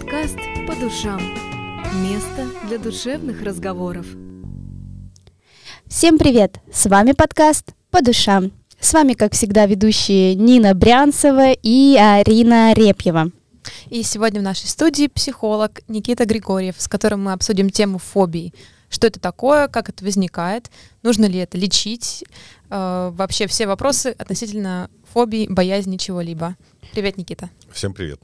Подкаст «По душам». Место для душевных разговоров. Всем привет! С вами подкаст «По душам». С вами, как всегда, ведущие Нина Брянцева и Арина Репьева. И сегодня в нашей студии психолог Никита Григорьев, с которым мы обсудим тему фобий. Что это такое, как это возникает, нужно ли это лечить, э, вообще все вопросы относительно фобий, боязни чего-либо. Привет, Никита. Всем привет.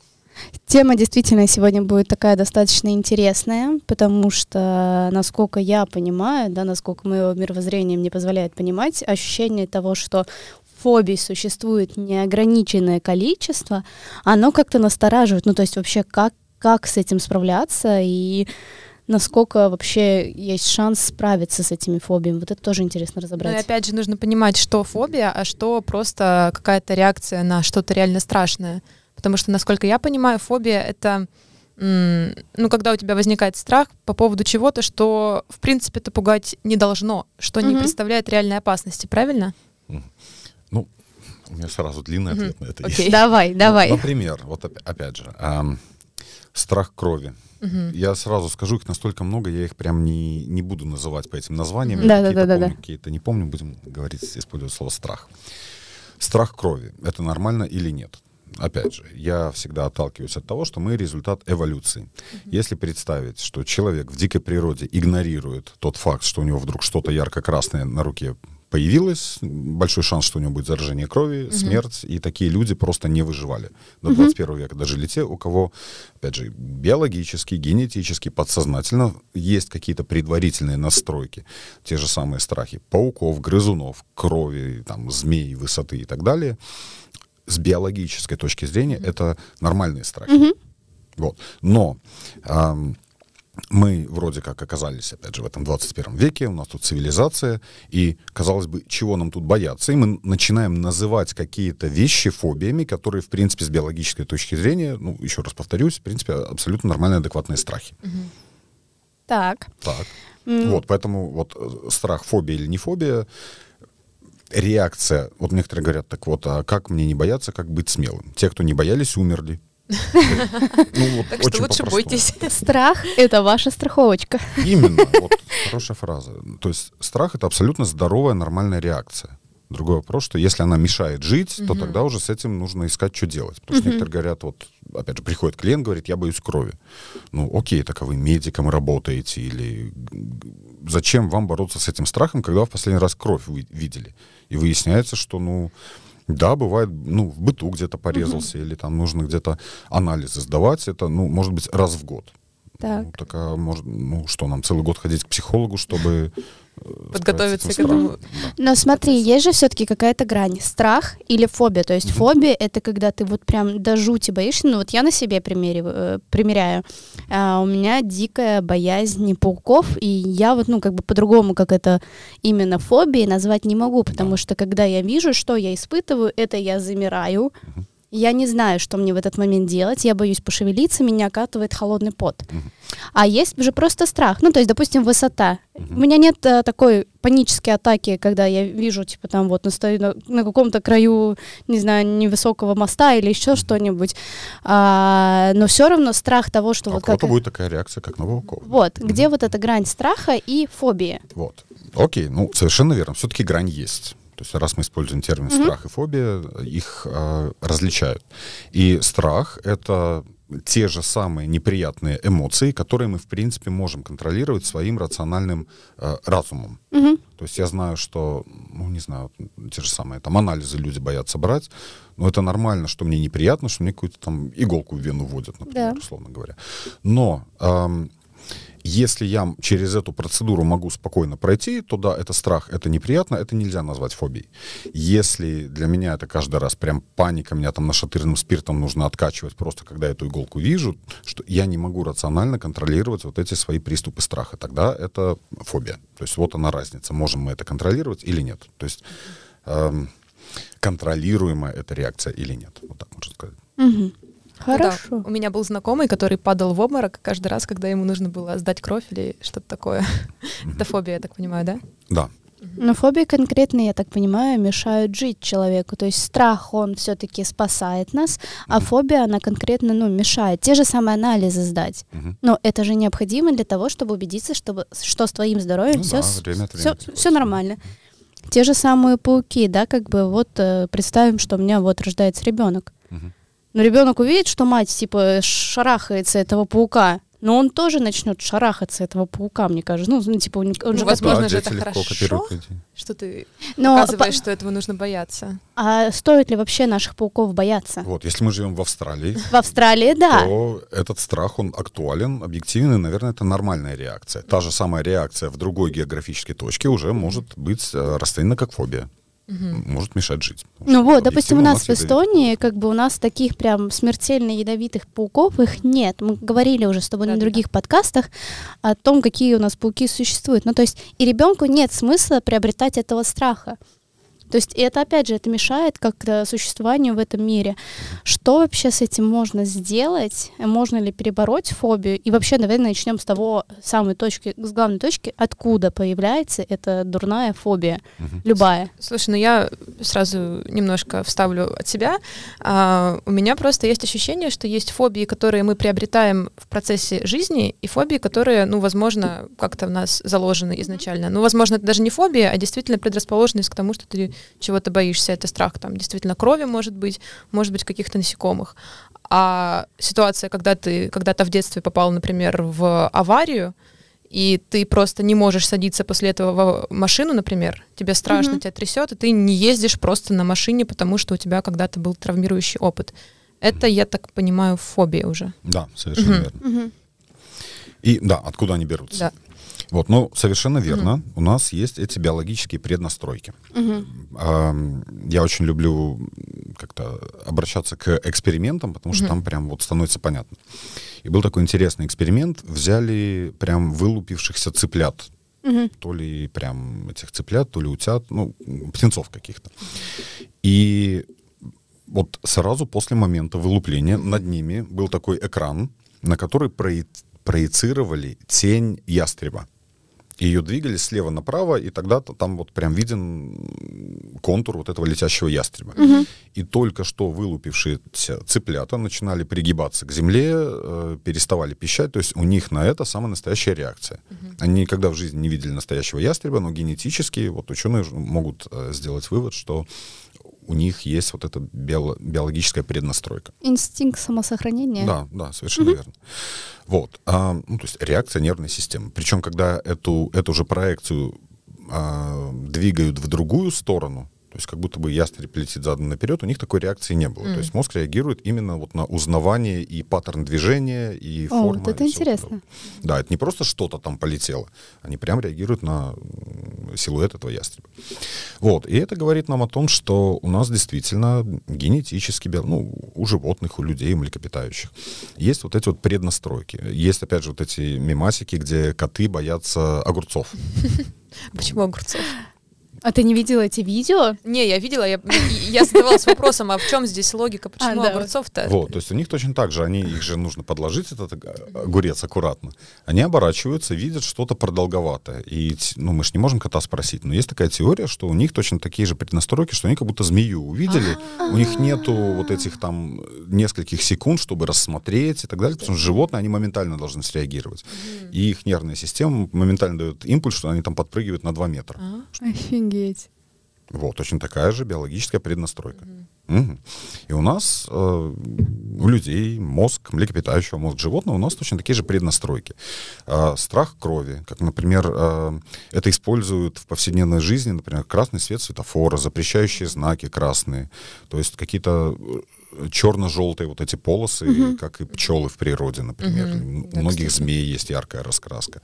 Тема действительно сегодня будет такая достаточно интересная, потому что, насколько я понимаю, да, насколько мое мировоззрение мне позволяет понимать, ощущение того, что фобий существует неограниченное количество, оно как-то настораживает. Ну, то есть вообще как, как с этим справляться и насколько вообще есть шанс справиться с этими фобиями. Вот это тоже интересно разобрать. Ну и опять же нужно понимать, что фобия, а что просто какая-то реакция на что-то реально страшное. Потому что, насколько я понимаю, фобия — это ну, когда у тебя возникает страх по поводу чего-то, что, в принципе, это пугать не должно, что mm-hmm. не представляет реальной опасности, правильно? Ну, у меня сразу длинный mm-hmm. ответ на это okay. есть. Давай, давай. Ну, например, вот опять же, эм, страх крови. Угу. Я сразу скажу, их настолько много, я их прям не, не буду называть по этим названиям. Да, да, да, да, да. Какие-то не помню, будем говорить, использовать слово страх. Страх крови. Это нормально или нет? Опять же, я всегда отталкиваюсь от того, что мы результат эволюции. Mm-hmm. Если представить, что человек в дикой природе игнорирует тот факт, что у него вдруг что-то ярко-красное на руке появилось, большой шанс, что у него будет заражение крови, mm-hmm. смерть, и такие люди просто не выживали. До mm-hmm. 21 века дожили те, у кого, опять же, биологически, генетически, подсознательно есть какие-то предварительные настройки, те же самые страхи пауков, грызунов, крови, там, змей, высоты и так далее — с биологической точки зрения mm-hmm. это нормальные страхи. Mm-hmm. Вот. Но эм, мы вроде как оказались, опять же, в этом 21 веке, у нас тут цивилизация, и, казалось бы, чего нам тут бояться? И мы начинаем называть какие-то вещи фобиями, которые, в принципе, с биологической точки зрения, ну, еще раз повторюсь, в принципе, абсолютно нормальные, адекватные страхи. Угу. Так. Так. Mm. Вот, поэтому вот э, страх, фобия или не фобия, реакция. Вот некоторые говорят, так вот, а как мне не бояться, как быть смелым? Те, кто не боялись, умерли. Ну, так что лучше бойтесь. Страх — это ваша страховочка. Именно, вот хорошая фраза. То есть страх — это абсолютно здоровая, нормальная реакция. Другой вопрос, что если она мешает жить, то тогда уже с этим нужно искать, что делать. Потому что некоторые говорят, вот, опять же, приходит клиент, говорит, я боюсь крови. Ну, окей, так а вы медиком работаете или зачем вам бороться с этим страхом, когда вы в последний раз кровь вы видели? И выясняется, что, ну, да, бывает, ну, в быту где-то порезался, угу. или там нужно где-то анализы сдавать. Это, ну, может быть, раз в год. Так. Ну, так а может, ну, что, нам целый год ходить к психологу, чтобы подготовиться к этому. Но смотри, есть же все-таки какая-то грань. Страх или фобия. То есть mm-hmm. фобия — это когда ты вот прям до жути боишься. Ну вот я на себе примериваю, э, примеряю. А, у меня дикая боязнь пауков, и я вот, ну, как бы по-другому, как это именно фобией назвать не могу, потому что когда я вижу, что я испытываю, это я замираю, mm-hmm я не знаю, что мне в этот момент делать, я боюсь пошевелиться, меня окатывает холодный пот. Uh-huh. А есть уже просто страх. Ну, то есть, допустим, высота. Uh-huh. У меня нет а, такой панической атаки, когда я вижу, типа, там вот стою на, на каком-то краю, не знаю, невысокого моста или еще что-нибудь. А, но все равно страх того, что... А вот как... будет такая реакция, как на волков. Вот, uh-huh. где вот эта грань страха и фобии. Вот. Окей, ну, совершенно верно. Все-таки грань есть. То есть раз мы используем термин mm-hmm. страх и фобия, их э, различают. И страх — это те же самые неприятные эмоции, которые мы, в принципе, можем контролировать своим рациональным э, разумом. Mm-hmm. То есть я знаю, что, ну, не знаю, те же самые там анализы люди боятся брать, но это нормально, что мне неприятно, что мне какую-то там иголку в вену вводят, например, yeah. условно говоря. Но... Эм, если я через эту процедуру могу спокойно пройти, то да, это страх, это неприятно, это нельзя назвать фобией. Если для меня это каждый раз прям паника, меня там нашатырным спиртом нужно откачивать просто, когда эту иголку вижу, что я не могу рационально контролировать вот эти свои приступы страха, тогда это фобия. То есть вот она разница, можем мы это контролировать или нет. То есть эм, контролируемая эта реакция или нет, вот так можно сказать. Угу. Хорошо. Да, у меня был знакомый, который падал в обморок каждый раз, когда ему нужно было сдать кровь или что-то такое. Это фобия, я так понимаю, да? Да. Но фобии конкретно, я так понимаю, мешают жить человеку. То есть страх, он все-таки спасает нас, а фобия, она конкретно, ну, мешает. Те же самые анализы сдать. Но это же необходимо для того, чтобы убедиться, чтобы, что с твоим здоровьем Ну все, да, время времени все, нормально. Те же самые пауки, да, как бы вот э, представим, что у меня вот рождается ребенок. Мгм. Но ребенок увидит, что мать типа шарахается этого паука, но он тоже начнет шарахаться этого паука, мне кажется. Ну, ну, типа, он, он же Ну, возможно, Да, же это хорошо. Что ты Но показываешь, по- что этого нужно бояться. А стоит ли вообще наших пауков бояться? Вот, если мы живем в Австралии, В Австралии, да. то этот страх, он актуален, объективен, и, наверное, это нормальная реакция. Та же самая реакция в другой географической точке уже может быть э, расценена как фобия. Может мешать жить. Ну вот, допустим, у нас в. Эстонии, как бы у нас таких прям смертельно ядовитых пауков, их нет. Мы говорили уже с тобой на Да-да-да. других подкастах о том, какие у нас пауки существуют. Ну то есть и ребенку нет смысла приобретать этого страха. То есть и это, опять же, это мешает как-то существованию в этом мире. Что вообще с этим можно сделать? Можно ли перебороть фобию? И вообще, наверное, начнем с того самой точки, с главной точки, откуда появляется эта дурная фобия, любая. Слушай, ну я сразу немножко вставлю от себя. А, у меня просто есть ощущение, что есть фобии, которые мы приобретаем в процессе жизни, и фобии, которые, ну, возможно, как-то в нас заложены изначально. Ну, возможно, это даже не фобия, а действительно предрасположенность к тому, что ты чего-то боишься. Это страх там действительно крови, может быть, может быть, каких-то насекомых. А ситуация, когда ты когда-то в детстве попал, например, в аварию, и ты просто не можешь садиться после этого в машину, например, тебе страшно, Мгм. тебя трясет, и ты не ездишь просто на машине, потому что у тебя когда-то был травмирующий опыт. Это, я так понимаю, фобия уже. Да, совершенно Мгм. верно. Мгм. И да, откуда они берутся? Да. Вот, ну, совершенно верно. У нас есть эти биологические преднастройки. Мгм. Ам, Я очень люблю как-то обращаться к экспериментам, потому что Мгм. там прям вот становится понятно. И был такой интересный эксперимент. Взяли прям вылупившихся цыплят. Мгм. То ли прям этих цыплят, то ли утят, ну, птенцов каких-то. И вот сразу после момента вылупления над ними был такой экран, на который прои- проецировали тень ястреба. Ее двигали слева направо, и тогда -то там вот прям виден контур вот этого летящего ястреба. И только что вылупившиеся цыплята начинали пригибаться к земле, э, переставали пищать, то есть у них на это самая настоящая реакция. Они никогда в жизни не видели настоящего ястреба, но генетически вот ученые могут э, сделать вывод, что у них есть вот эта биоло- биологическая преднастройка. Инстинкт самосохранения. Да, да, совершенно верно. Вот, а, ну, то есть реакция нервной системы. Причем, когда эту, эту же проекцию а, двигают в другую сторону, то есть как будто бы ястреб летит задом наперед, у них такой реакции не было. То есть мозг реагирует именно вот на узнавание и паттерн движения, и О, форма. вот это интересно. такое. Да, это не просто что-то там полетело, они прям реагируют на силуэт этого ястреба. Вот, и это говорит нам о том, что у нас действительно генетически, ну, у животных, у людей, у млекопитающих, есть вот эти вот преднастройки. Есть, опять же, вот эти мемасики, где коты боятся огурцов. Почему огурцов? А ты не видела эти видео? Не, я видела, я, я задавалась вопросом, а в чем здесь логика, почему А, да. огурцов-то? Вот, то есть у них точно так же, они, их же нужно подложить, этот ог- огурец аккуратно. Они оборачиваются, видят что-то продолговатое. И, ну, мы же не можем кота спросить, но есть такая теория, что у них точно такие же преднастройки, что они как будто змею увидели, у них нету вот этих там нескольких секунд, чтобы рассмотреть и так далее, потому что животные, они моментально должны среагировать. И их нервная система моментально дает импульс, что они там подпрыгивают на 2 метра. Офигеть. Вот, точно такая же биологическая преднастройка. Мгм. И у нас, э, у людей, мозг млекопитающего, мозг животного, у нас точно такие же преднастройки. Э, страх крови, как, например, э, это используют в повседневной жизни, например, красный свет светофора, запрещающие знаки красные, то есть какие-то э, черно-желтые вот эти полосы, как и пчелы в природе, например. Мгм. У многих кстати. змей есть яркая раскраска.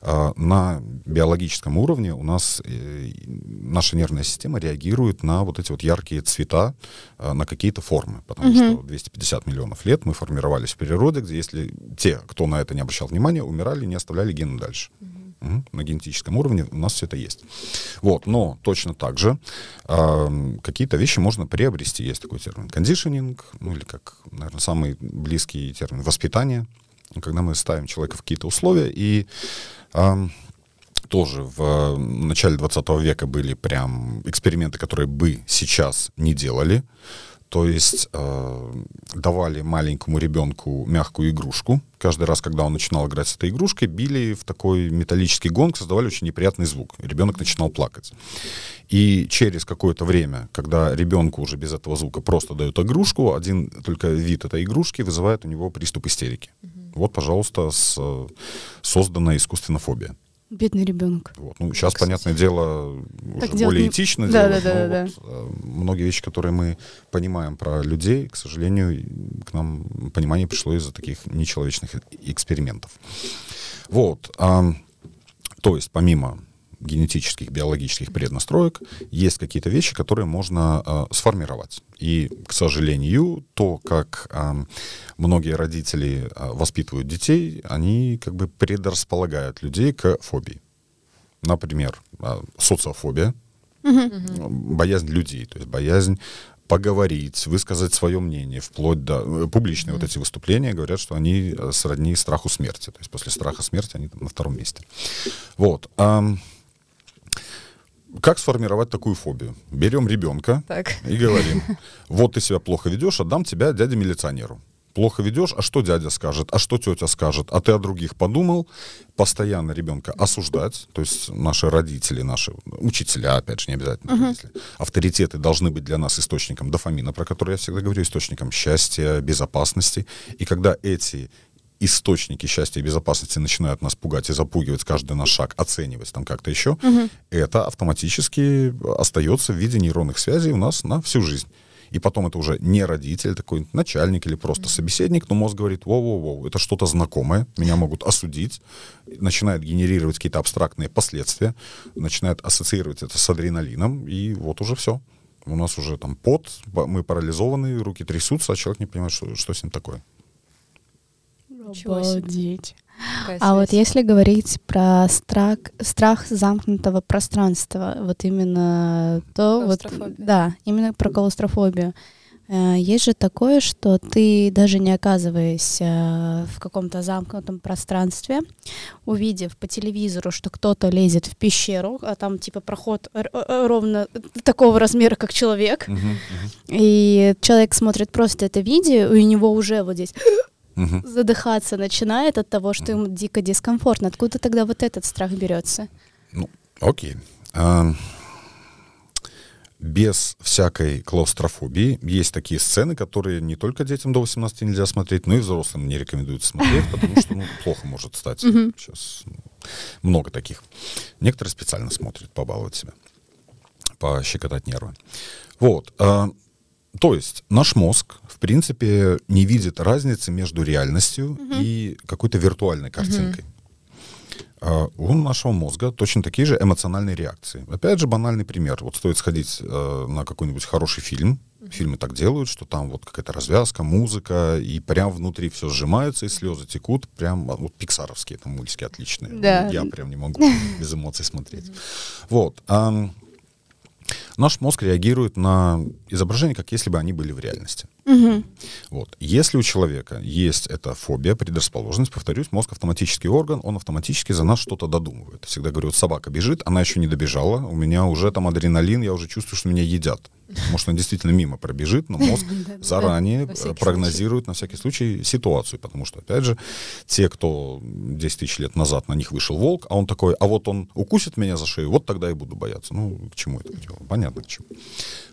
А, На биологическом уровне у нас э, наша нервная система реагирует на вот эти вот яркие цвета, а, на какие-то формы, потому что 250 миллионов лет мы формировались в природе, где если те, кто на это не обращал внимания, умирали, не оставляли гены дальше. Мгм. На генетическом уровне у нас все это есть. Вот, но точно так же ам, какие-то вещи можно приобрести. Есть такой термин кондишнинг, ну или как, наверное, самый близкий термин воспитание, когда мы ставим человека в какие-то условия и ам, тоже в начале 20 века были прям эксперименты, которые бы сейчас не делали. То есть э, давали маленькому ребенку мягкую игрушку. Каждый раз, когда он начинал играть с этой игрушкой, били в такой металлический гонг, создавали очень неприятный звук. Ребенок начинал плакать. И через какое-то время, когда ребенку уже без этого звука просто дают игрушку, один только вид этой игрушки вызывает у него приступ истерики. Вот, пожалуйста, с, созданная искусственно фобия. Бедный ребенок. Вот. Ну, сейчас, Кстати. понятное дело, уже более не... этично да, делать, да, да, да, вот, да. многие вещи, которые мы понимаем про людей, к сожалению, к нам понимание пришло из-за таких нечеловечных экспериментов. Вот. А, то есть, помимо генетических, биологических преднастроек, есть какие-то вещи, которые можно э, сформировать. И, к сожалению, то, как э, многие родители э, воспитывают детей, они как бы предрасполагают людей к фобии. Например, э, социофобия, угу. боязнь людей, то есть боязнь поговорить, высказать свое мнение, вплоть до... Публичные mm-hmm. вот эти выступления говорят, что они сродни страху смерти. То есть после страха смерти они там на втором месте. Вот. Как сформировать такую фобию? Берем ребенка так. и говорим, вот ты себя плохо ведешь, отдам тебя дяде-милиционеру. Плохо ведешь, а что дядя скажет, а что тетя скажет, а ты о других подумал, постоянно ребенка осуждать, то есть наши родители, наши учителя, опять же, не обязательно uh-huh. родители, авторитеты должны быть для нас источником дофамина, про который я всегда говорю, источником счастья, безопасности. И когда эти источники счастья и безопасности начинают нас пугать и запугивать каждый наш шаг, оценивать там как-то еще, угу. это автоматически остается в виде нейронных связей у нас на всю жизнь. И потом это уже не родитель, такой начальник или просто собеседник, но мозг говорит, воу-воу-воу, это что-то знакомое, меня могут осудить, начинает генерировать какие-то абстрактные последствия, начинает ассоциировать это с адреналином, и вот уже все. У нас уже там пот, мы парализованы, руки трясутся, а человек не понимает, что, что с ним такое. Обалдеть. А вот если говорить про страх, страх замкнутого пространства, вот именно то, вот, да, именно про клаустрофобию. Э, есть же такое, что ты даже не оказываясь э, в каком-то замкнутом пространстве, увидев по телевизору, что кто-то лезет в пещеру, а там типа проход ровно такого размера, как человек, uh-huh, uh-huh. и человек смотрит просто это видео, и у него уже вот здесь угу. задыхаться начинает от того, что ему дико дискомфортно. Откуда тогда вот этот страх берется? Ну, окей. А, без всякой клаустрофобии есть такие сцены, которые не только детям до 18 нельзя смотреть, но и взрослым не рекомендуют смотреть, потому что ну, плохо может стать. Сейчас ну, много таких. Некоторые специально смотрят, побаловать себя, пощекотать нервы. Вот. А, то есть наш мозг, в принципе, не видит разницы между реальностью угу. и какой-то виртуальной картинкой. Угу. У нашего мозга точно такие же эмоциональные реакции. Опять же, банальный пример. Вот стоит сходить э, на какой-нибудь хороший фильм. Фильмы так делают, что там вот какая-то развязка, музыка, и прям внутри все сжимается, и слезы текут. Прям а, вот пиксаровские там мультики отличные. Да. Я прям не могу без эмоций смотреть. Вот. Наш мозг реагирует на изображения, как если бы они были в реальности. Угу. Вот. Если у человека есть эта фобия, предрасположенность, повторюсь, мозг автоматический орган, он автоматически за нас что-то додумывает. Всегда говорю, вот собака бежит, она еще не добежала, у меня уже там адреналин, я уже чувствую, что меня едят. Может, он действительно мимо пробежит, но мозг заранее прогнозирует на всякий случай ситуацию, потому что, опять же, те, кто 10 тысяч лет назад на них вышел волк, а он такой, а вот он укусит меня за шею, вот тогда и буду бояться. Ну, к чему это дело? Понятно, к чему.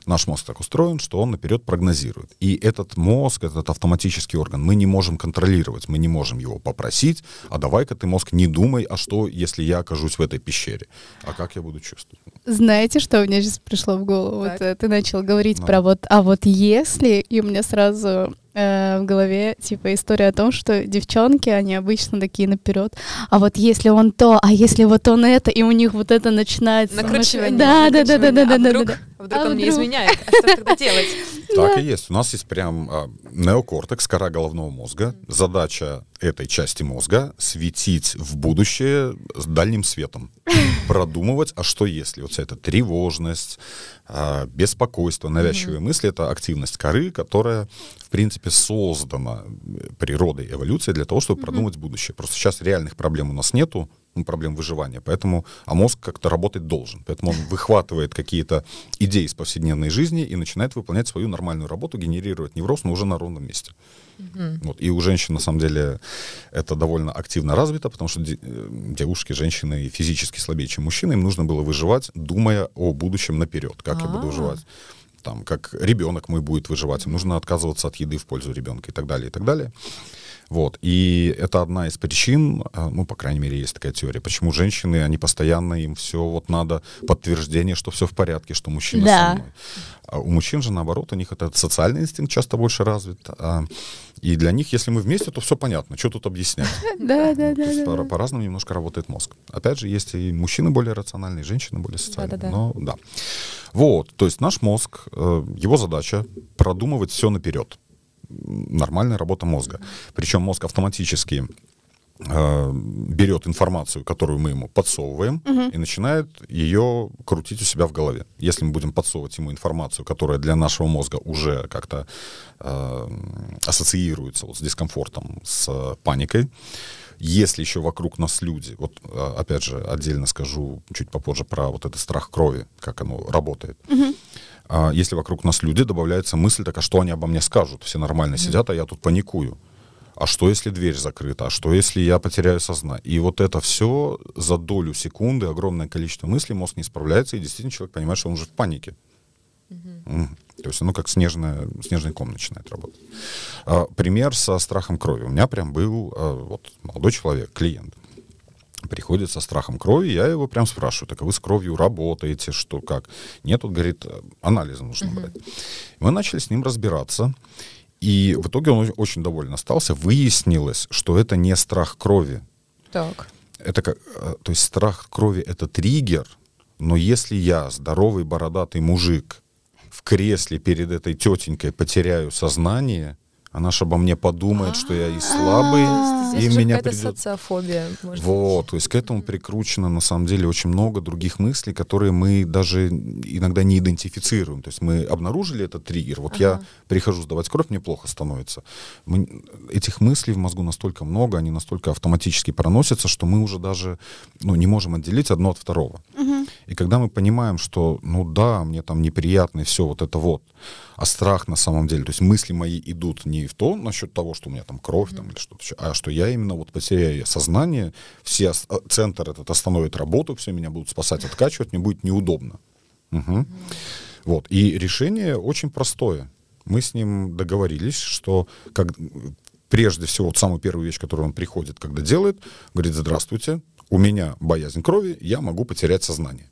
Наш мозг так устроен, что он наперед прогнозирует. И этот мозг, этот автоматический орган, мы не можем контролировать, мы не можем его попросить, а давай-ка ты, мозг, не думай, а что, если я окажусь в этой пещере? А как я буду чувствовать? Знаете, что мне сейчас пришло в голову? Так. Вот э, ты начал говорить ну. про вот, а вот если, и у меня сразу э, в голове типа история о том, что девчонки, они обычно такие наперед, а вот если он то, а если вот он это, и у них вот это начинается. Накручивание. Да, да, да, да, да, да, да, да. Вдруг а он вдруг? не изменяет, а что тогда делать? Так и есть. У нас есть прям а, неокортекс, кора головного мозга. Задача этой части мозга светить в будущее с дальним светом. Продумывать, а что если? Вот вся эта тревожность, а, беспокойство, навязчивые мысли — это активность коры, которая, в принципе, создана природой, эволюцией для того, чтобы продумать будущее. Просто сейчас реальных проблем у нас нету, ну, проблем выживания. Поэтому, а мозг как-то работать должен. Поэтому он выхватывает какие-то идеи из повседневной жизни и начинает выполнять свою нормальную работу, генерировать невроз, но уже на ровном месте. Mm-hmm. Вот. И у женщин, на самом деле, это довольно активно развито, потому что э, девушки, женщины физически слабее, чем мужчины, им нужно было выживать, думая о будущем наперед, как А-а-а. я буду а. выживать там, как ребенок мой будет выживать, им нужно отказываться от еды в пользу ребенка и так далее, и так далее. Вот. И это одна из причин, а, ну, по крайней мере, есть такая теория, почему женщины, они постоянно, им все вот надо подтверждение, что все в порядке, что мужчина да. со мной. А у мужчин же, наоборот, у них этот социальный инстинкт часто больше развит. А, и для них, если мы вместе, то все понятно, что тут объяснять. Да, да, да. По-разному немножко работает мозг. Опять же, есть и мужчины более рациональные, и женщины более социальные. Но да. Вот, то есть наш мозг, э, его задача продумывать все наперед нормальная работа мозга. Причем мозг автоматически э, берет информацию, которую мы ему подсовываем, угу. и начинает ее крутить у себя в голове. Если мы будем подсовывать ему информацию, которая для нашего мозга уже как-то э, ассоциируется вот с дискомфортом, с паникой, если еще вокруг нас люди, вот э, опять же отдельно скажу чуть попозже про вот этот страх крови, как оно работает. Угу а если вокруг нас люди, добавляется мысль такая, что они обо мне скажут. Все нормально mm-hmm. сидят, а я тут паникую. А что, если дверь закрыта? А что, если я потеряю сознание? И вот это все за долю секунды, огромное количество мыслей, мозг не справляется, и действительно человек понимает, что он уже в панике. Mm-hmm. Mm. То есть оно как снежная, снежный ком начинает работать. А, пример со страхом крови. У меня прям был а, вот, молодой человек, клиент приходит со страхом крови, я его прям спрашиваю, так а вы с кровью работаете, что, как? Нет, он говорит, анализы нужно uh-huh. брать. Мы начали с ним разбираться, и в итоге он очень доволен остался. Выяснилось, что это не страх крови. Так. Это как, э, то есть страх крови это триггер, но если я здоровый бородатый мужик в кресле перед этой тетенькой потеряю сознание, она же обо мне подумает, что я и слабый, и меня придет... социофобия. Вот, то есть к этому прикручено на самом деле очень много других мыслей, которые мы даже иногда не идентифицируем. То есть мы обнаружили этот триггер. Вот я прихожу сдавать кровь, мне плохо становится. Этих мыслей в мозгу настолько много, они настолько автоматически проносятся, что мы уже даже ну, не можем отделить одно от второго. И когда мы понимаем, что, ну да, мне там неприятно и все вот это вот, а страх на самом деле, то есть мысли мои идут не в то насчет того, что у меня там кровь там, или что-то еще, а что я именно вот потеряю сознание, все а, центр этот остановит работу, все меня будут спасать, откачивать, мне будет неудобно. Угу. Вот. И решение очень простое. Мы с ним договорились, что как, прежде всего, вот самую первую вещь, которую он приходит, когда делает, говорит, здравствуйте, у меня боязнь крови, я могу потерять сознание.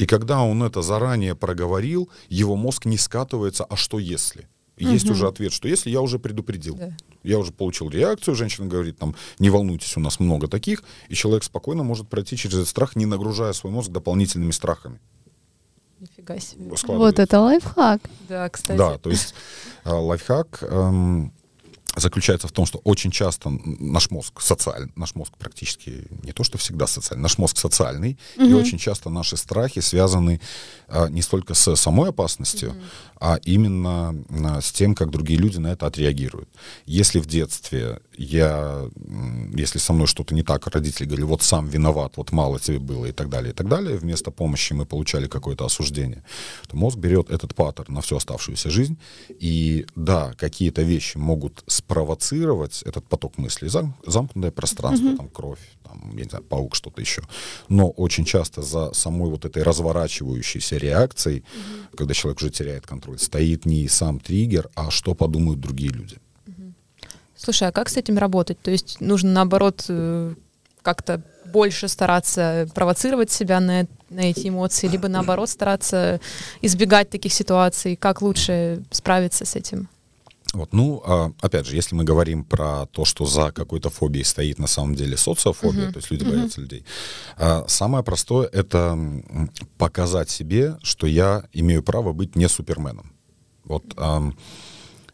И когда он это заранее проговорил, его мозг не скатывается, а что если? Есть угу. уже ответ, что если я уже предупредил. Да. Я уже получил реакцию, женщина говорит, там, не волнуйтесь, у нас много таких, и человек спокойно может пройти через этот страх, не нагружая свой мозг дополнительными страхами. Нифига себе. Вот это лайфхак. Да, кстати. Да, то есть э, лайфхак эм, заключается в том, что очень часто наш мозг социальный, наш мозг практически не то, что всегда социальный, наш мозг социальный, угу. и очень часто наши страхи связаны а, не столько с самой опасностью, угу. а именно а, с тем, как другие люди на это отреагируют. Если в детстве я, если со мной что-то не так, родители говорили, вот сам виноват, вот мало тебе было и так далее, и так далее, вместо помощи мы получали какое-то осуждение, то мозг берет этот паттерн на всю оставшуюся жизнь, и да, какие-то вещи могут спровоцировать этот поток мыслей, зам, замкнутое пространство, mm-hmm. там кровь, там, я не знаю, паук, что-то еще. Но очень часто за самой вот этой разворачивающейся реакцией, mm-hmm. когда человек уже теряет контроль, стоит не сам триггер, а что подумают другие люди. Слушай, а как с этим работать? То есть нужно наоборот э, как-то больше стараться провоцировать себя на, на эти эмоции, либо наоборот стараться избегать таких ситуаций? Как лучше справиться с этим? Вот, ну, а, опять же, если мы говорим про то, что за какой-то фобией стоит на самом деле социофобия, uh-huh. то есть люди uh-huh. боятся людей, а, самое простое это показать себе, что я имею право быть не суперменом. Вот, а,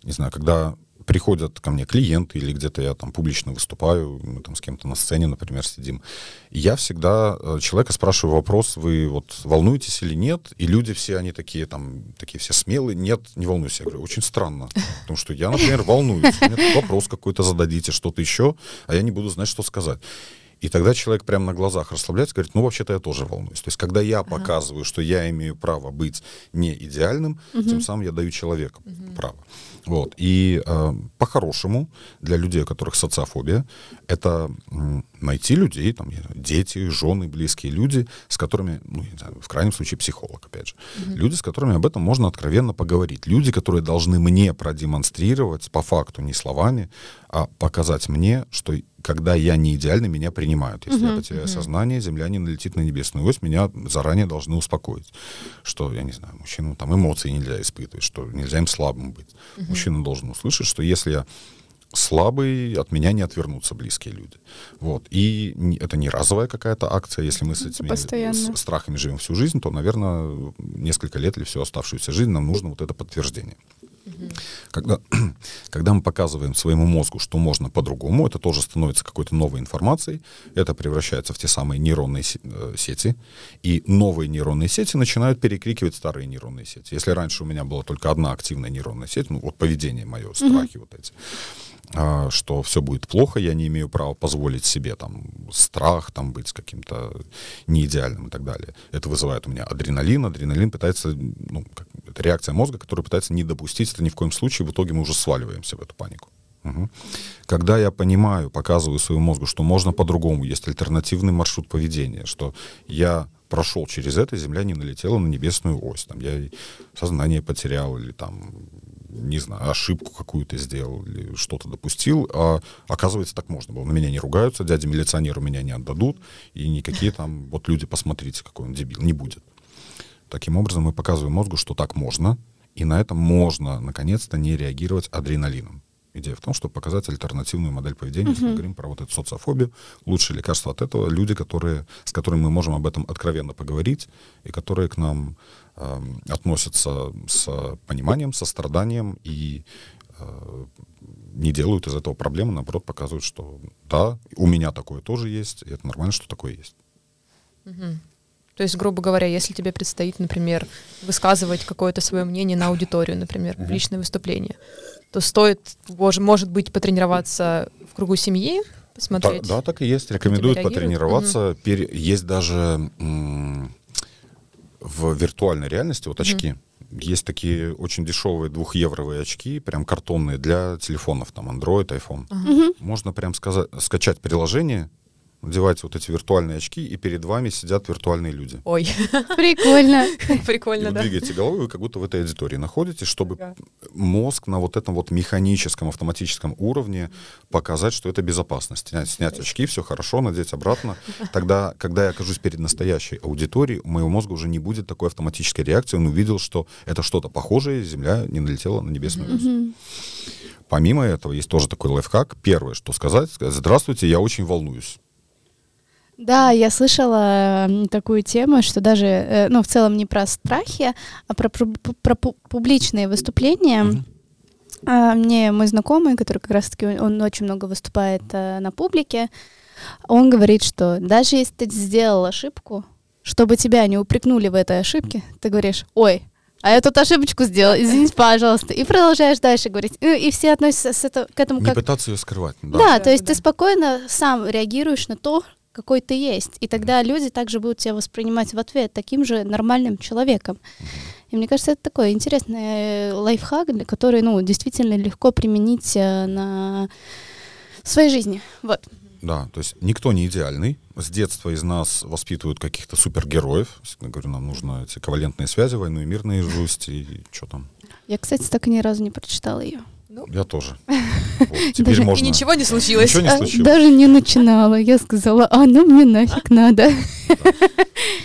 не знаю, когда приходят ко мне клиенты или где-то я там публично выступаю, мы там с кем-то на сцене, например, сидим. И я всегда э, человека спрашиваю вопрос, вы вот волнуетесь или нет? И люди все, они такие там, такие все смелые, нет, не волнуюсь. Я говорю, очень странно, потому что я, например, волнуюсь. Мне вопрос какой-то зададите, что-то еще, а я не буду знать, что сказать. И тогда человек прямо на глазах расслабляется, говорит, ну, вообще-то я тоже волнуюсь. То есть, когда я ага. показываю, что я имею право быть не идеальным, угу. тем самым я даю человеку угу. право. Вот. И э, по-хорошему для людей, у которых социофобия, это э, найти людей, там, дети, жены, близкие люди, с которыми, ну, не знаю, в крайнем случае психолог, опять же, mm-hmm. люди, с которыми об этом можно откровенно поговорить, люди, которые должны мне продемонстрировать по факту, не словами, а показать мне, что когда я не идеальный, меня принимают. Если uh-huh, я потеряю uh-huh. сознание, земля не налетит на небесную ось, меня заранее должны успокоить. Что, я не знаю, мужчинам там эмоции нельзя испытывать, что нельзя им слабым быть. Uh-huh. Мужчина должен услышать, что если я слабый, от меня не отвернутся близкие люди. Вот. И это не разовая какая-то акция. Если мы с этими с страхами живем всю жизнь, то, наверное, несколько лет или всю оставшуюся жизнь нам нужно вот это подтверждение. Когда, когда мы показываем своему мозгу, что можно по-другому, это тоже становится какой-то новой информацией, это превращается в те самые нейронные э, сети, и новые нейронные сети начинают перекрикивать старые нейронные сети. Если раньше у меня была только одна активная нейронная сеть, ну вот поведение мое, страхи mm-hmm. вот эти, что все будет плохо, я не имею права позволить себе там страх, там быть каким-то неидеальным и так далее. Это вызывает у меня адреналин, адреналин пытается, ну, как, это реакция мозга, которая пытается не допустить это ни в коем случае, в итоге мы уже сваливаемся в эту панику. Угу. Когда я понимаю, показываю своему мозгу, что можно по-другому, есть альтернативный маршрут поведения, что я прошел через это, Земля не налетела на небесную ось, там я сознание потерял или там не знаю, ошибку какую-то сделал или что-то допустил, а оказывается, так можно было. На меня не ругаются, дядя милиционеру меня не отдадут, и никакие там, вот люди, посмотрите, какой он дебил, не будет. Таким образом, мы показываем мозгу, что так можно, и на это можно, наконец-то, не реагировать адреналином. Идея в том, чтобы показать альтернативную модель поведения, uh-huh. если мы говорим про вот эту социофобию. Лучшее лекарство от этого — люди, которые, с которыми мы можем об этом откровенно поговорить, и которые к нам э, относятся с пониманием, состраданием и э, не делают из этого проблемы, наоборот, показывают, что да, у меня такое тоже есть, и это нормально, что такое есть. Uh-huh. То есть, грубо говоря, если тебе предстоит, например, высказывать какое-то свое мнение на аудиторию, например, uh-huh. личное выступление, то стоит, боже, может быть, потренироваться в кругу семьи, посмотреть. Да, да так и есть. Рекомендуют потренироваться. Угу. Пер... Есть даже м- в виртуальной реальности вот очки. Угу. Есть такие очень дешевые двухевровые очки, прям картонные для телефонов, там Android, iPhone. Угу. Можно прям сказать, скачать приложение, надеваете вот эти виртуальные очки, и перед вами сидят виртуальные люди. Ой, прикольно. Прикольно, да. двигаете головой, вы как будто в этой аудитории находитесь, чтобы мозг на вот этом вот механическом, автоматическом уровне показать, что это безопасность. Снять, очки, все хорошо, надеть обратно. Тогда, когда я окажусь перед настоящей аудиторией, у моего мозга уже не будет такой автоматической реакции. Он увидел, что это что-то похожее, Земля не налетела на небесную Помимо этого, есть тоже такой лайфхак. Первое, что сказать, сказать, здравствуйте, я очень волнуюсь. Да, я слышала такую тему, что даже, э, ну, в целом не про страхи, а про, про, про публичные выступления. Mm-hmm. Мне мой знакомый, который как раз-таки, он очень много выступает э, на публике, он говорит, что даже если ты сделал ошибку, чтобы тебя не упрекнули в этой ошибке, ты говоришь, ой, а я тут ошибочку сделал, извините, пожалуйста. И продолжаешь дальше говорить. Ну, и все относятся с это, к этому не как... пытаться ее скрывать. Да, да, да то есть да. ты спокойно сам реагируешь на то, какой ты есть. И тогда люди также будут тебя воспринимать в ответ таким же нормальным человеком. И мне кажется, это такой интересный э, лайфхак, который, ну, действительно легко применить э, на своей жизни. Вот. Да, то есть никто не идеальный. С детства из нас воспитывают каких-то супергероев. Я говорю, нам нужно эти ковалентные связи, войну и мир наизусть, и что там. Я, кстати, так и ни разу не прочитала ее. Ну, я тоже. Вот, теперь можно. И ничего не случилось. Ничего не случилось. Даже не начинала. Я сказала, а ну мне нафиг надо.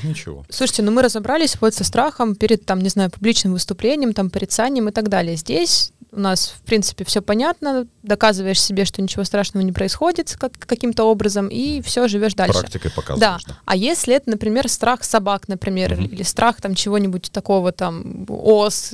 Ничего. Слушайте, ну мы разобрались вот со страхом перед, там, не знаю, публичным выступлением, там, порицанием и так далее. Здесь у нас, в принципе, все понятно, доказываешь себе, что ничего страшного не происходит как, каким-то образом, и все, живешь дальше. Практикой показываешь. Да. да. А если это, например, страх собак, например, угу. или страх там чего-нибудь такого, там, ос.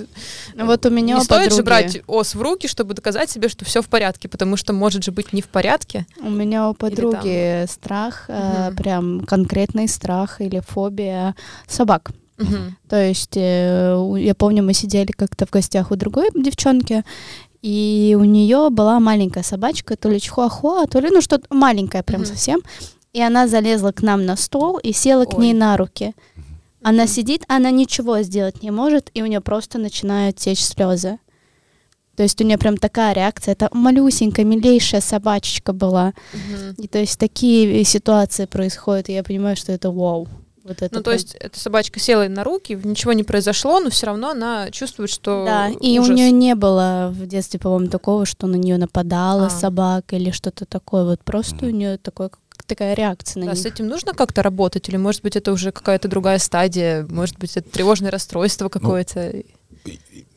Вот у меня Не у стоит подруги... же брать ос в руки, чтобы доказать себе, что все в порядке, потому что может же быть не в порядке. У меня у подруги страх, угу. э, прям конкретный страх или фобия собак. Uh-huh. То есть э, я помню, мы сидели как-то в гостях у другой девчонки, и у нее была маленькая собачка, то ли чихуахуа, то ли, ну, что-то маленькое прям uh-huh. совсем. и она залезла к нам на стол и села к Ой. ней на руки. Она сидит, она ничего сделать не может, и у нее просто начинают течь слезы. То есть у нее прям такая реакция. Это малюсенькая, милейшая собачечка была. И то есть такие ситуации происходят, и я понимаю, что это вау. Вот это Ну, то прям- есть эта собачка села ей на руки, ничего не произошло, но все равно она чувствует, что Да, и ужас. у нее не было в детстве, по-моему, такого, что на нее нападала А. собака или что-то такое. Вот просто у нее такой, такая реакция на Да, них. с этим нужно как-то работать, или, может быть, это уже какая-то другая стадия, может быть, это тревожное расстройство какое-то.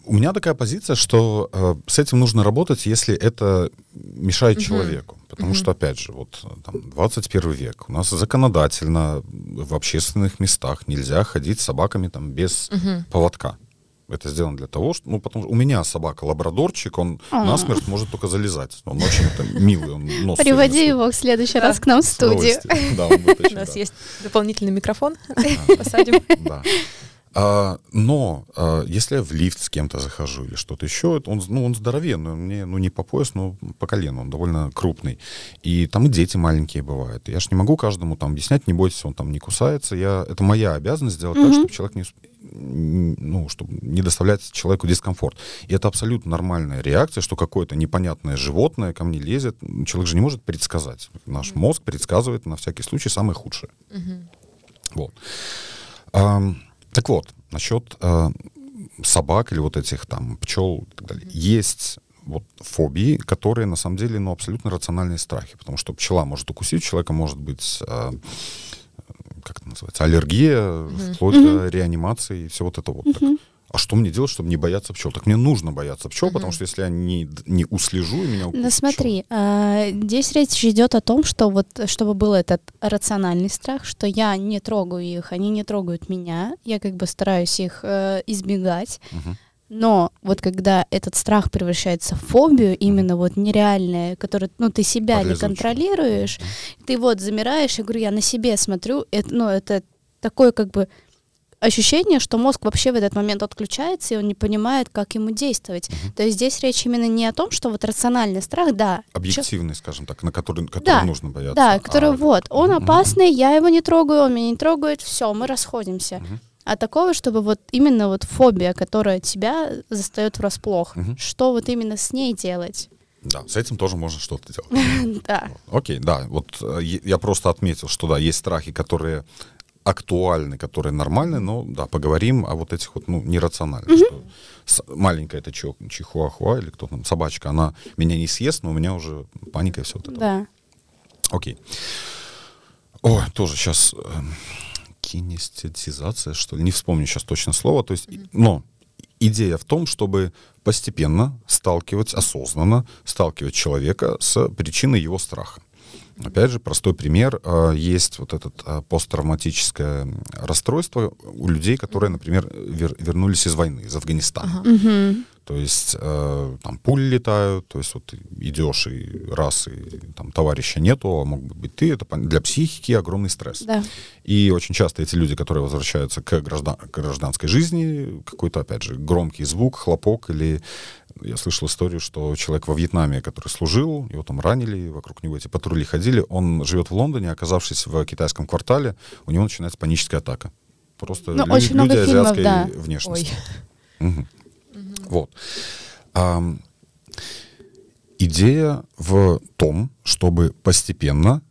У меня такая позиция, что э, с этим нужно работать, если это мешает Мгм. человеку. Потому Мгм. что, опять же, вот там, 21 век. У нас законодательно в общественных местах нельзя ходить с собаками там без Мгм. поводка. Это сделано для того, что, ну, потому что у меня собака лабрадорчик, он А. насмерть может только залезать. Он очень там, милый, он нос Приводи его в следующий раз к нам в студию. Да, он У нас есть дополнительный микрофон, посадим. Да. А, но а, если я в лифт с кем-то захожу или что-то еще, он, ну, он здоровенный, он мне ну, не по пояс, но по колено, он довольно крупный. И там и дети маленькие бывают. Я ж не могу каждому там объяснять, не бойтесь, он там не кусается. Я, это моя обязанность сделать так, Мгм. чтобы человек не, ну, чтобы не доставлять человеку дискомфорт. И это абсолютно нормальная реакция, что какое-то непонятное животное ко мне лезет. Человек же не может предсказать. Наш мозг предсказывает на всякий случай самое худшее. Мгм. Вот. Ам, так вот, насчет а, собак или вот этих там пчел и так далее. Есть вот фобии, которые на самом деле ну, абсолютно рациональные страхи, потому что пчела может укусить, у человека может быть а, как это называется, аллергия, вплоть до реанимации и все вот это вот. Так, а что мне делать, чтобы не бояться пчел? Так мне нужно бояться пчел, потому что если я не, не услежу, и меня укусит Ну смотри, а, здесь речь идет о том, что вот чтобы был этот рациональный страх, что я не трогаю их, они не трогают меня, я как бы стараюсь их э, избегать. Мгм. Но вот когда этот страх превращается в фобию, именно вот нереальное, которое, ну, ты себя не Парализующее. контролируешь, ты вот замираешь, я говорю, я на себе смотрю, это, ну, это такое как бы ощущение, что мозг вообще в этот момент отключается, и он не понимает, как ему действовать. То есть здесь речь именно не о том, что вот рациональный страх, да, чё- Объективный, скажем так, на который, который Да, нужно бояться. да, который А, вот, он опасный, я его не трогаю, он меня не трогает, все, мы расходимся. Мгм. А такого, чтобы вот именно вот фобия, которая тебя застает врасплох, Мгм. что вот именно с ней делать? Да, с этим тоже можно что-то делать. Да. Окей, да, вот э, я просто отметил, что да, есть страхи, которые актуальны, которые нормальны, но да, поговорим о вот этих вот, ну, нерациональных. Что с- маленькая это чиху- чихуахуа или кто там, собачка, она меня не съест, но у меня уже паника и все вот это. Да. Окей. О, тоже сейчас кинестетизация, что ли, не вспомню сейчас точно слово. То есть, и- но идея в том, чтобы постепенно сталкивать, осознанно сталкивать человека с причиной его страха. Опять же, простой пример. а, Есть вот это посттравматическое м, расстройство у людей, которые, например, вер- вернулись из войны, из Афганистана. Мгм. То есть э, там пули летают, то есть вот идешь и раз, и там товарища нету, а мог бы быть ты, это для психики огромный стресс. Да. И очень часто эти люди, которые возвращаются к, граждан- к гражданской жизни, какой-то, опять же, громкий звук, хлопок, или я слышал историю, что человек во Вьетнаме, который служил, его там ранили, вокруг него эти патрули ходили, он живет в Лондоне, оказавшись в китайском квартале, у него начинается паническая атака. Просто Ну, лю- очень много люди фильмов, азиатской да. внешности. Ой. Вот. Идея в том, чтобы постепенно,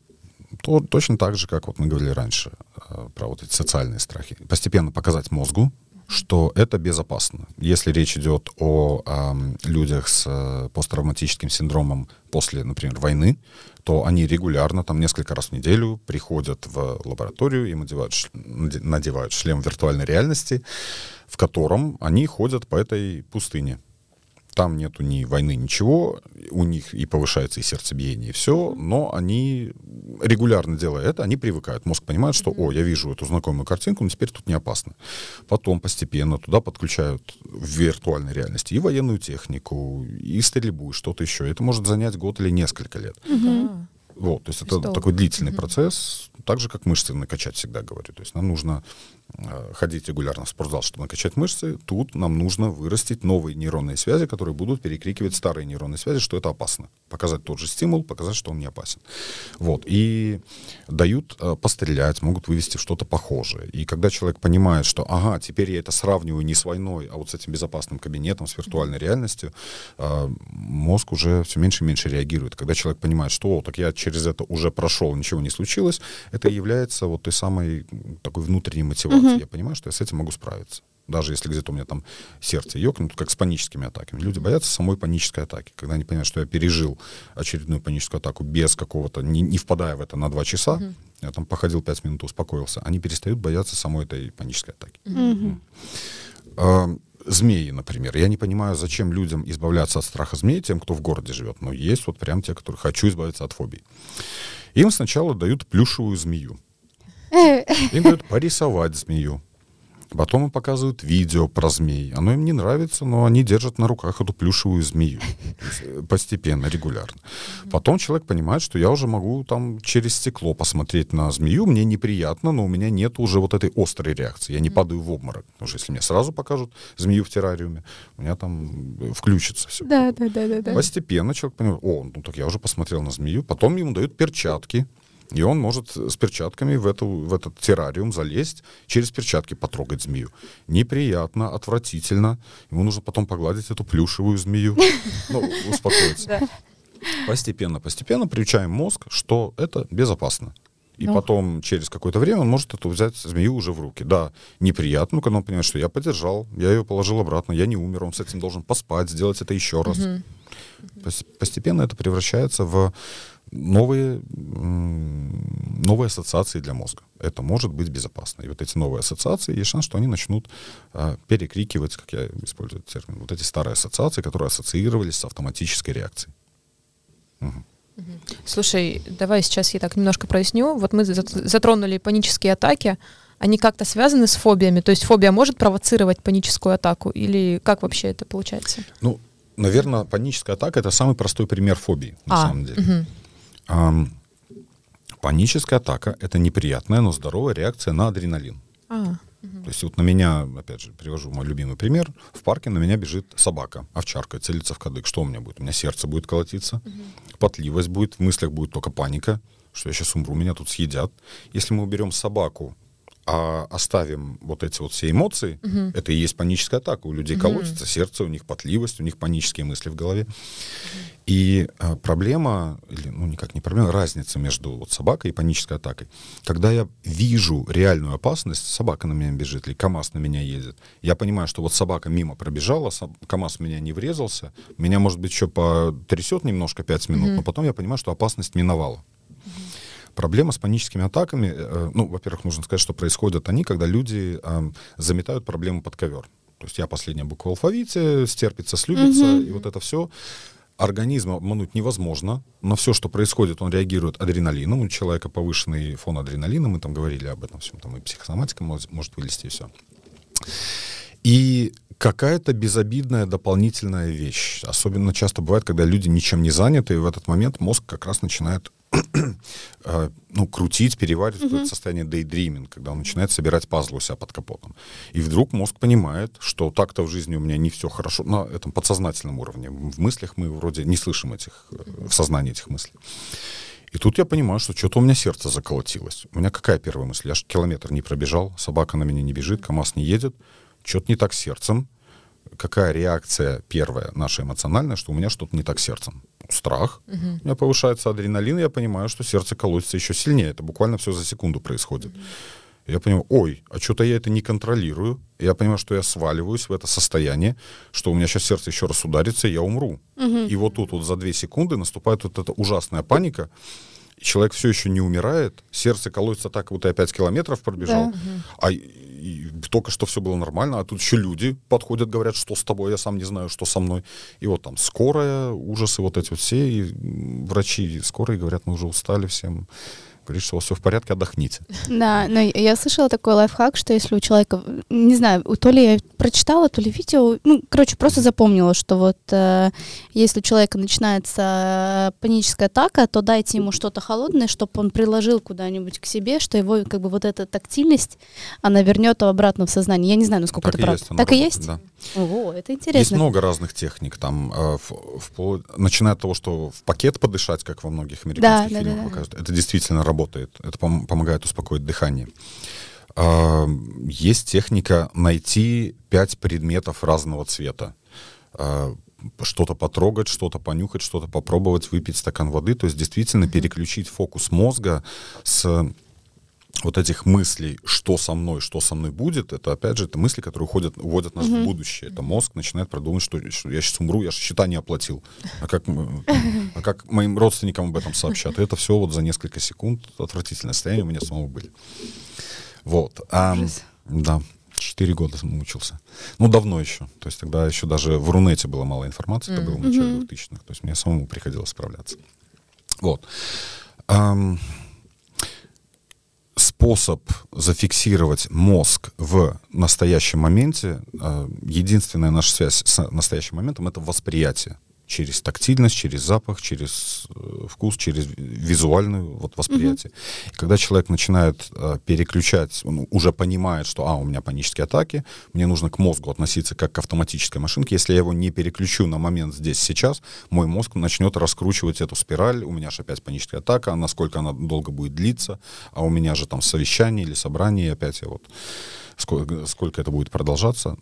то, точно так же, как вот мы говорили раньше э, про вот эти социальные страхи, постепенно показать мозгу, что это безопасно. Если речь идет о ам, людях с э, посттравматическим синдромом после, например, войны, то они регулярно, там несколько раз в неделю приходят в лабораторию, им одевают, надевают шлем виртуальной реальности, в котором они ходят по этой пустыне. Там нету ни войны, ничего, у них и повышается и сердцебиение, и все, но они, регулярно делая это, они привыкают. Мозг понимает, что, о, я вижу эту знакомую картинку, но теперь тут не опасно. Потом постепенно туда подключают в виртуальной реальности и военную технику, и стрельбу, и что-то еще. Это может занять год или несколько лет. Вот, то есть это такой длительный процесс, так же, как мышцы накачать всегда говорю. То есть нам нужно э, ходить регулярно в спортзал, чтобы накачать мышцы, тут нам нужно вырастить новые нейронные связи, которые будут перекрикивать старые нейронные связи, что это опасно. Показать тот же стимул, показать, что он не опасен. Вот. И дают э, пострелять, могут вывести что-то похожее. И когда человек понимает, что, ага, теперь я это сравниваю не с войной, а вот с этим безопасным кабинетом, с виртуальной реальностью, э, мозг уже все меньше и меньше реагирует. Когда человек понимает, что, о, так я через это уже прошел, ничего не случилось, это является вот той самой такой внутренней мотивацией. Mm-hmm. Я понимаю, что я с этим могу справиться даже если где-то у меня там сердце ёкнет, как с паническими атаками. Люди боятся самой панической атаки. Когда они понимают, что я пережил очередную паническую атаку без какого-то, не, не впадая в это на два часа, mm-hmm. я там походил пять минут, успокоился, они перестают бояться самой этой панической атаки. Mm-hmm. Mm-hmm. Змеи, например. Я не понимаю, зачем людям избавляться от страха змей, тем, кто в городе живет. Но есть вот прям те, которые хочу избавиться от фобий. Им сначала дают плюшевую змею. Им дают порисовать змею. Потом им показывают видео про змей. Оно им не нравится, но они держат на руках эту плюшевую змею. Э, постепенно, регулярно. Потом человек понимает, что я уже могу там через стекло посмотреть на змею. Мне неприятно, но у меня нет уже вот этой острой реакции. Я не падаю в обморок. Потому что если мне сразу покажут змею в террариуме, у меня там э, включится все. Да, да, да, да. Постепенно человек понимает, о, ну так я уже посмотрел на змею. Потом ему дают перчатки и он может с перчатками в, эту, в этот террариум залезть, через перчатки потрогать змею. Неприятно, отвратительно. Ему нужно потом погладить эту плюшевую змею. Ну, успокоиться. Постепенно, постепенно приучаем мозг, что это безопасно. И ну. потом, через какое-то время, он может эту взять змею уже в руки. Да, неприятно, но когда он понимает, что я поддержал, я ее положил обратно, я не умер, он с этим должен поспать, сделать это еще раз. Угу. Постепенно это превращается в новые, новые ассоциации для мозга. Это может быть безопасно. И вот эти новые ассоциации, есть шанс, что они начнут а, перекрикивать, как я использую этот термин, вот эти старые ассоциации, которые ассоциировались с автоматической реакцией. Угу. Слушай, давай сейчас я так немножко проясню. Вот мы затронули панические атаки. Они как-то связаны с фобиями? То есть фобия может провоцировать паническую атаку? Или как вообще это получается? Ну, наверное, паническая атака — это самый простой пример фобии, на а, самом деле. Угу. Паническая атака — это неприятная, но здоровая реакция на адреналин. А, угу. То есть вот на меня, опять же, привожу мой любимый пример. В парке на меня бежит собака, овчарка, целится в кадык. Что у меня будет? У меня сердце будет колотиться, угу. потливость будет, в мыслях будет только паника, что я сейчас умру, меня тут съедят. Если мы уберем собаку а оставим вот эти вот все эмоции, угу. это и есть паническая атака. У людей угу. колотится сердце, у них потливость, у них панические мысли в голове. Угу. И а, проблема, или, ну никак не проблема, разница между вот собакой и панической атакой. Когда я вижу реальную опасность, собака на меня бежит или КАМАЗ на меня едет, я понимаю, что вот собака мимо пробежала, КАМАЗ в меня не врезался, меня, может быть, еще потрясет немножко 5 минут, угу. но потом я понимаю, что опасность миновала. Проблема с паническими атаками, э, ну, во-первых, нужно сказать, что происходят они, когда люди э, заметают проблему под ковер. То есть я последняя буква в алфавите, стерпится, слюбится, mm-hmm. и вот это все. Организм обмануть невозможно. На все, что происходит, он реагирует адреналином. У человека повышенный фон адреналина, мы там говорили об этом всем, там и психосоматика может, может вылезти, и все. И какая-то безобидная дополнительная вещь. Особенно часто бывает, когда люди ничем не заняты, и в этот момент мозг как раз начинает ну, крутить, переваривать mm-hmm. это состояние daydreaming, когда он начинает собирать пазлы у себя под капотом. И вдруг мозг понимает, что так-то в жизни у меня не все хорошо, на этом подсознательном уровне. В мыслях мы вроде не слышим этих, э, в сознании этих мыслей. И тут я понимаю, что что-то у меня сердце заколотилось. У меня какая первая мысль? Я же километр не пробежал, собака на меня не бежит, КамАЗ не едет. Что-то не так с сердцем. Какая реакция первая наша эмоциональная, что у меня что-то не так с сердцем? Страх, угу. у меня повышается адреналин, и я понимаю, что сердце колотится еще сильнее. Это буквально все за секунду происходит. Угу. Я понимаю, ой, а что-то я это не контролирую. Я понимаю, что я сваливаюсь в это состояние, что у меня сейчас сердце еще раз ударится, и я умру. Угу. И вот тут вот за две секунды наступает вот эта ужасная паника. Человек все еще не умирает, сердце колотится так, будто я 5 километров пробежал, да. а и только что все было нормально, а тут еще люди подходят, говорят, что с тобой, я сам не знаю, что со мной. И вот там скорая, ужасы вот эти вот все, и врачи скорые говорят, мы уже устали всем говорит, что у вас все в порядке, отдохните. Да, но я слышала такой лайфхак, что если у человека, не знаю, то ли я прочитала, то ли видео, ну, короче, просто запомнила, что вот э, если у человека начинается паническая атака, то дайте ему что-то холодное, чтобы он приложил куда-нибудь к себе, что его как бы вот эта тактильность, она вернет его обратно в сознание. Я не знаю, насколько Так это правда. есть, так и есть? да. Ого, это Есть интересно. много разных техник, там, э, в- вплоть- начиная от того, что в пакет подышать, как во многих американских Да, фильмах да, да. показывают, это действительно работает, это пом- помогает успокоить дыхание. А, Есть техника найти пять предметов разного цвета. А, Что-то потрогать, что-то понюхать, что-то попробовать, выпить стакан воды. То есть действительно переключить фокус мозга с вот этих мыслей, что со мной, что со мной будет, это опять же это мысли, которые уходят, уводят нас в будущее. Это мозг начинает продумывать, что, что я сейчас умру, я же счета не оплатил. А как, а как моим родственникам об этом сообщат? И это все вот за несколько секунд отвратительное состояние у меня самого были. Вот. А, да, четыре года мучился. Ну, давно еще. То есть тогда еще даже в Рунете было мало информации, это было в начале 2000-х. То есть мне самому приходилось справляться. Вот. Ам, способ зафиксировать мозг в настоящем моменте, э, единственная наша связь с настоящим моментом это восприятие через тактильность, через запах, через э, вкус, через визуальное вот, восприятие. И когда человек начинает э, переключать, он уже понимает, что а, у меня панические атаки, мне нужно к мозгу относиться как к автоматической машинке. Если я его не переключу на момент здесь, сейчас, мой мозг начнет раскручивать эту спираль, у меня же опять паническая атака, насколько она долго будет длиться, а у меня же там совещание или собрание, и опять я вот сколько, сколько это будет продолжаться.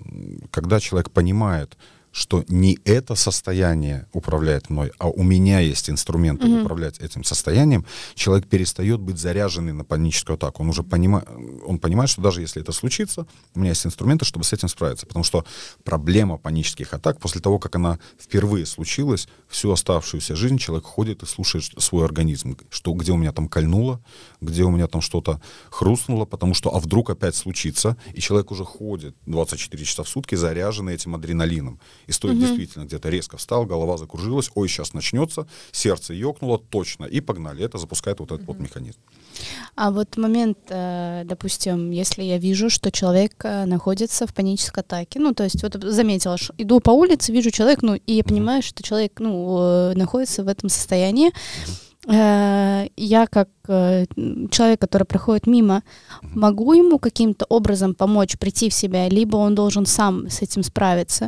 Когда человек понимает, что не это состояние управляет мной, а у меня есть инструменты управлять этим состоянием, человек перестает быть заряженный на паническую атаку. Он уже понимает, он понимает, что даже если это случится, у меня есть инструменты, чтобы с этим справиться. Потому что проблема панических атак, после того, как она впервые случилась, всю оставшуюся жизнь человек ходит и слушает свой организм, что где у меня там кольнуло, где у меня там что-то хрустнуло, потому что а вдруг опять случится, и человек уже ходит 24 часа в сутки заряженный этим адреналином. И стоит действительно где-то резко встал, голова закружилась, ой, сейчас начнется, сердце ёкнуло, точно, и погнали. Это запускает вот этот вот механизм. А вот момент, э, допустим, если я вижу, что человек э, находится в панической атаке, ну, то есть вот заметила, что иду по улице, вижу человека, ну, и я понимаю, что человек, ну, э, находится в этом состоянии, я как человек, который проходит мимо, могу ему каким-то образом помочь прийти в себя, либо он должен сам с этим справиться.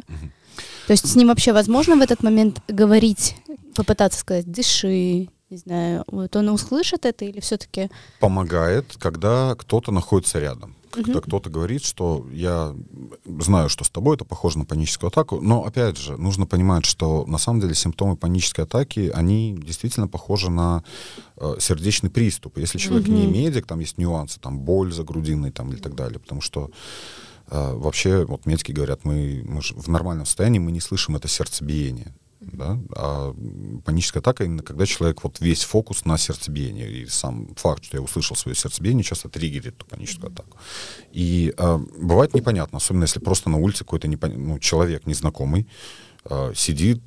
То есть с ним вообще возможно в этот момент говорить, попытаться сказать, дыши, не знаю, вот он услышит это или все-таки... Помогает, когда кто-то находится рядом. Когда кто-то говорит, что я знаю, что с тобой это похоже на паническую атаку, но опять же, нужно понимать, что на самом деле симптомы панической атаки, они действительно похожи на э, сердечный приступ. Если человек не медик, там есть нюансы, там боль за грудиной там, или так далее, потому что э, вообще, вот медики говорят, мы, мы в нормальном состоянии мы не слышим это сердцебиение. Да? А паническая атака именно когда человек вот весь фокус на сердцебиение. И сам факт, что я услышал свое сердцебиение, часто триггерит эту паническую атаку. И а, бывает непонятно, особенно если просто на улице какой-то непон- ну, человек незнакомый а, сидит,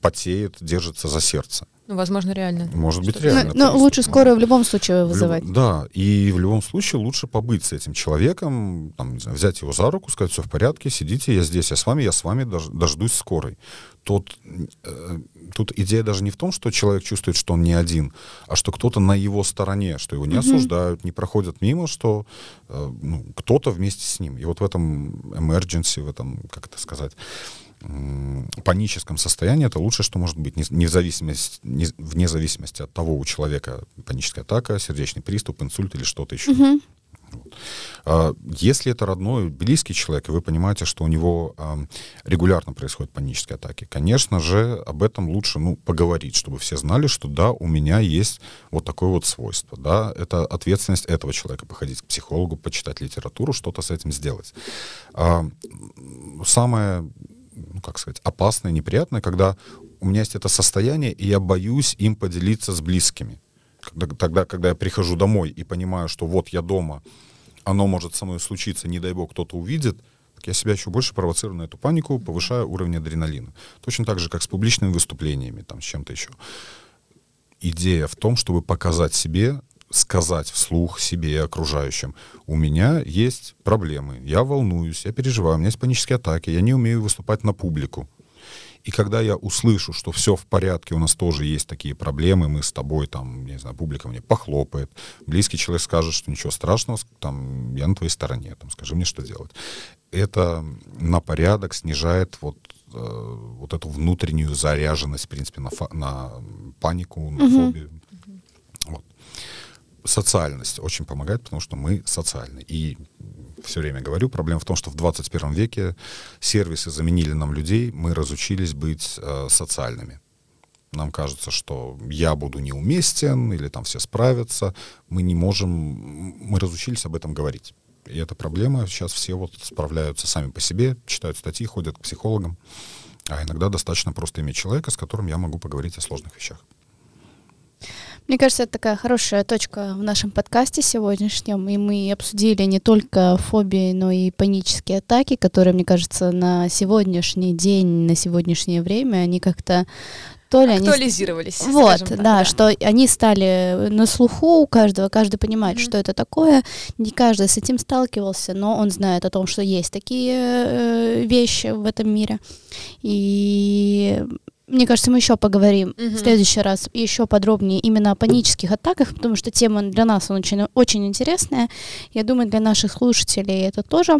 потеет, держится за сердце. Ну, возможно, реально. Может быть, реально. Но, но лучше скорую в любом случае В люб- вызывать. Да, и в любом случае лучше побыть с этим человеком, там, не знаю, взять его за руку, сказать, все в порядке, сидите, я здесь, я с вами, я с вами дож- дождусь скорой. Тут, э, тут идея даже не в том, что человек чувствует, что он не один, а что кто-то на его стороне, что его не осуждают, не проходят мимо, что э, ну, кто-то вместе с ним. И вот в этом emergency, в этом, как это сказать, паническом состоянии это лучшее, что может быть, не, не в зависимости, не- вне зависимости от того, у человека паническая атака, сердечный приступ, инсульт или что-то еще. Вот. А, Если это родной, близкий человек, и вы понимаете, что у него ам, регулярно происходят панические атаки, конечно же, об этом лучше ну, поговорить, чтобы все знали, что да, у меня есть вот такое вот свойство. Да, это ответственность этого человека походить к психологу, почитать литературу, что-то с этим сделать. А, Самое ну, как сказать, опасное, неприятное, когда у меня есть это состояние, и я боюсь им поделиться с близкими. Когда, тогда, когда я прихожу домой и понимаю, что вот я дома, оно может со мной случиться, не дай бог кто-то увидит, так я себя еще больше провоцирую на эту панику, повышаю уровень адреналина. Точно так же, как с публичными выступлениями, там, с чем-то еще. Идея в том, чтобы показать себе сказать вслух себе и окружающим, у меня есть проблемы, я волнуюсь, я переживаю, у меня есть панические атаки, я не умею выступать на публику. И когда я услышу, что все в порядке, у нас тоже есть такие проблемы, мы с тобой, там, не знаю, публика мне похлопает, близкий человек скажет, что ничего страшного, там, я на твоей стороне, там, скажи мне, что делать. Это на порядок снижает вот, э, вот эту внутреннюю заряженность, в принципе, на, на панику, на угу. фобию. Социальность очень помогает, потому что мы социальны. И все время говорю, проблема в том, что в 21 веке сервисы заменили нам людей, мы разучились быть э, социальными. Нам кажется, что я буду неуместен, или там все справятся. Мы не можем, мы разучились об этом говорить. И это проблема. Сейчас все вот справляются сами по себе, читают статьи, ходят к психологам. А иногда достаточно просто иметь человека, с которым я могу поговорить о сложных вещах. Мне кажется, это такая хорошая точка в нашем подкасте сегодняшнем, и мы обсудили не только фобии, но и панические атаки, которые, мне кажется, на сегодняшний день, на сегодняшнее время, они как-то то ли Актуализировались. Они... Вот, так, да, да, что они стали на слуху у каждого, каждый понимает, mm-hmm. что это такое. Не каждый с этим сталкивался, но он знает о том, что есть такие э, вещи в этом мире. И мне кажется, мы еще поговорим угу. в следующий раз еще подробнее именно о панических атаках, потому что тема для нас очень, очень интересная. Я думаю, для наших слушателей это тоже.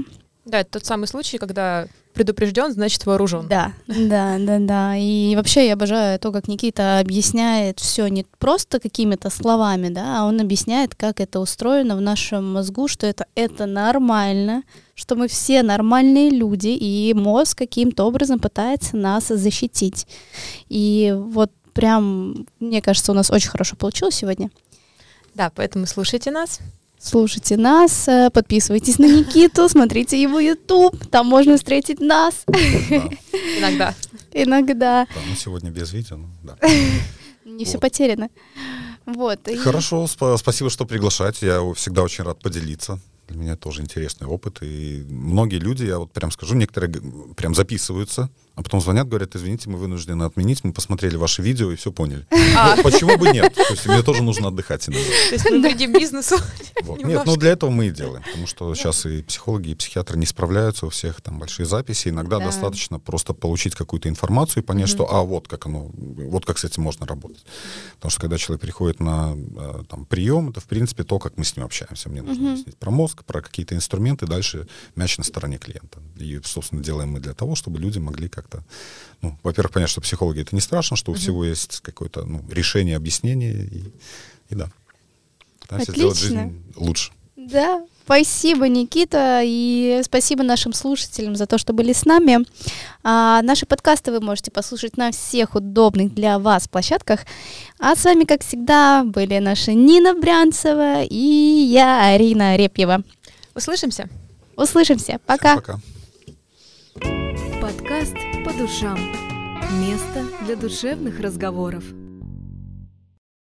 Да, это тот самый случай, когда предупрежден, значит вооружен. Да, да, да, да. И вообще я обожаю то, как Никита объясняет все не просто какими-то словами, да, а он объясняет, как это устроено в нашем мозгу, что это, это нормально, что мы все нормальные люди, и мозг каким-то образом пытается нас защитить. И вот прям, мне кажется, у нас очень хорошо получилось сегодня. Да, поэтому слушайте нас. Слушайте нас, э, подписывайтесь на Никиту, смотрите его YouTube, там можно встретить нас. Иногда. Иногда. Да, ну сегодня без видео, ну да. Не все потеряно. Вот. Хорошо, спасибо, что приглашаете. Я всегда очень рад поделиться для меня тоже интересный опыт. И многие люди, я вот прям скажу, некоторые прям записываются, а потом звонят, говорят, извините, мы вынуждены отменить, мы посмотрели ваше видео и все поняли. А. Почему бы нет? То есть мне тоже нужно отдыхать иногда. То есть мы вредим бизнесу? Нет, ну для этого мы и делаем, потому что сейчас и психологи, и психиатры не справляются, у всех там большие записи, иногда достаточно просто получить какую-то информацию и понять, что, а, вот как оно, вот как с этим можно работать. Потому что когда человек приходит на э, там, прием, это, в принципе, то, как мы с ним общаемся. Мне нужно объяснить про мозг, про какие-то инструменты, дальше мяч на стороне клиента. И, собственно, делаем мы для того, чтобы люди могли как-то, ну, во-первых, понять, что психологи это не страшно, что у всего есть какое-то ну, решение, объяснение, и, и да. Пытаемся сделать жизнь лучше. Да, спасибо, Никита, и спасибо нашим слушателям за то, что были с нами. А, наши подкасты вы можете послушать на всех удобных для вас площадках. А с вами, как всегда, были наши Нина Брянцева и я, Арина Репьева. Услышимся. Услышимся. Пока. Всем пока. Подкаст по душам. Место для душевных разговоров.